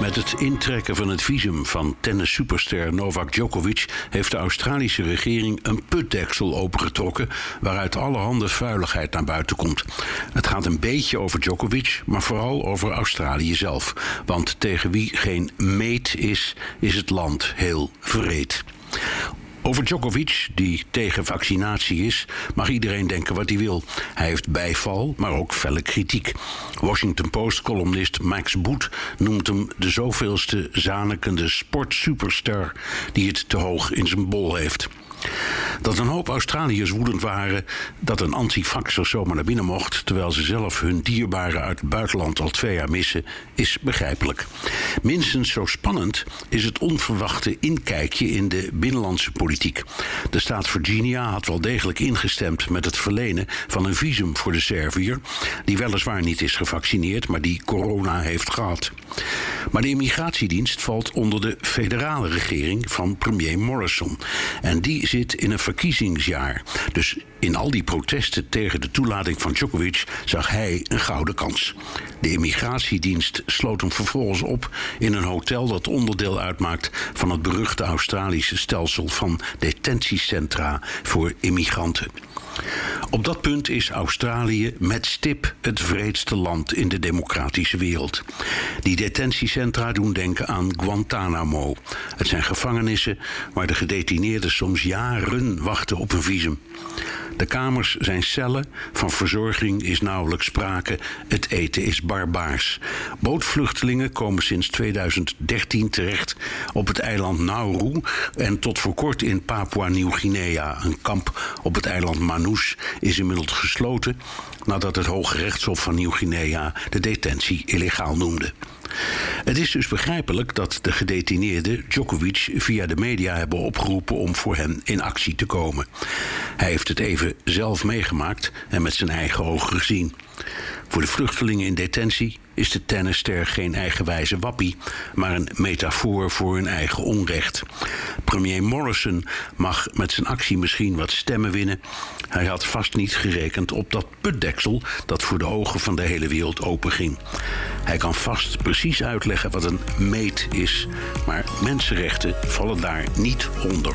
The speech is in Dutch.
Met het intrekken van het visum van tennis-superster Novak Djokovic heeft de Australische regering een putdeksel opengetrokken waaruit allerhande vuiligheid naar buiten komt. Het gaat een beetje over Djokovic, maar vooral over Australië zelf. Want tegen wie geen meet is, is het land heel vreed. Over Djokovic, die tegen vaccinatie is, mag iedereen denken wat hij wil. Hij heeft bijval, maar ook felle kritiek. Washington Post-columnist Max Boet noemt hem de zoveelste zanekende sportsuperstar die het te hoog in zijn bol heeft. Dat een hoop Australiërs woedend waren dat een antifaxer zomaar naar binnen mocht, terwijl ze zelf hun dierbaren uit het buitenland al twee jaar missen, is begrijpelijk. Minstens zo spannend is het onverwachte inkijkje in de binnenlandse politiek. De staat Virginia had wel degelijk ingestemd met het verlenen van een visum voor de Serviër, die weliswaar niet is gevaccineerd, maar die corona heeft gehad. Maar de immigratiedienst valt onder de federale regering van premier Morrison. En die zit in een verkiezingsjaar. Dus in al die protesten tegen de toelating van Djokovic zag hij een gouden kans. De immigratiedienst sloot hem vervolgens op in een hotel dat onderdeel uitmaakt van het beruchte Australische stelsel van detentiecentra voor immigranten. Op dat punt is Australië met stip het vreedste land in de democratische wereld. Die detentiecentra doen denken aan Guantanamo. Het zijn gevangenissen waar de gedetineerden soms jaren wachten op een visum. De kamers zijn cellen, van verzorging is nauwelijks sprake, het eten is barbaars. Bootvluchtelingen komen sinds 2013 terecht op het eiland Nauru en tot voor kort in Papua Nieuw-Guinea. Een kamp op het eiland Manus is inmiddels gesloten nadat het Hoge Rechtshof van Nieuw-Guinea de detentie illegaal noemde. Het is dus begrijpelijk dat de gedetineerden Djokovic via de media hebben opgeroepen om voor hen in actie te komen. Hij heeft het even zelf meegemaakt en met zijn eigen ogen gezien. Voor de vluchtelingen in detentie is de tennisster geen eigenwijze wappie, maar een metafoor voor hun eigen onrecht. Premier Morrison mag met zijn actie misschien wat stemmen winnen. Hij had vast niet gerekend op dat putdeksel dat voor de ogen van de hele wereld openging. Hij kan vast precies uitleggen wat een meet is, maar mensenrechten vallen daar niet onder.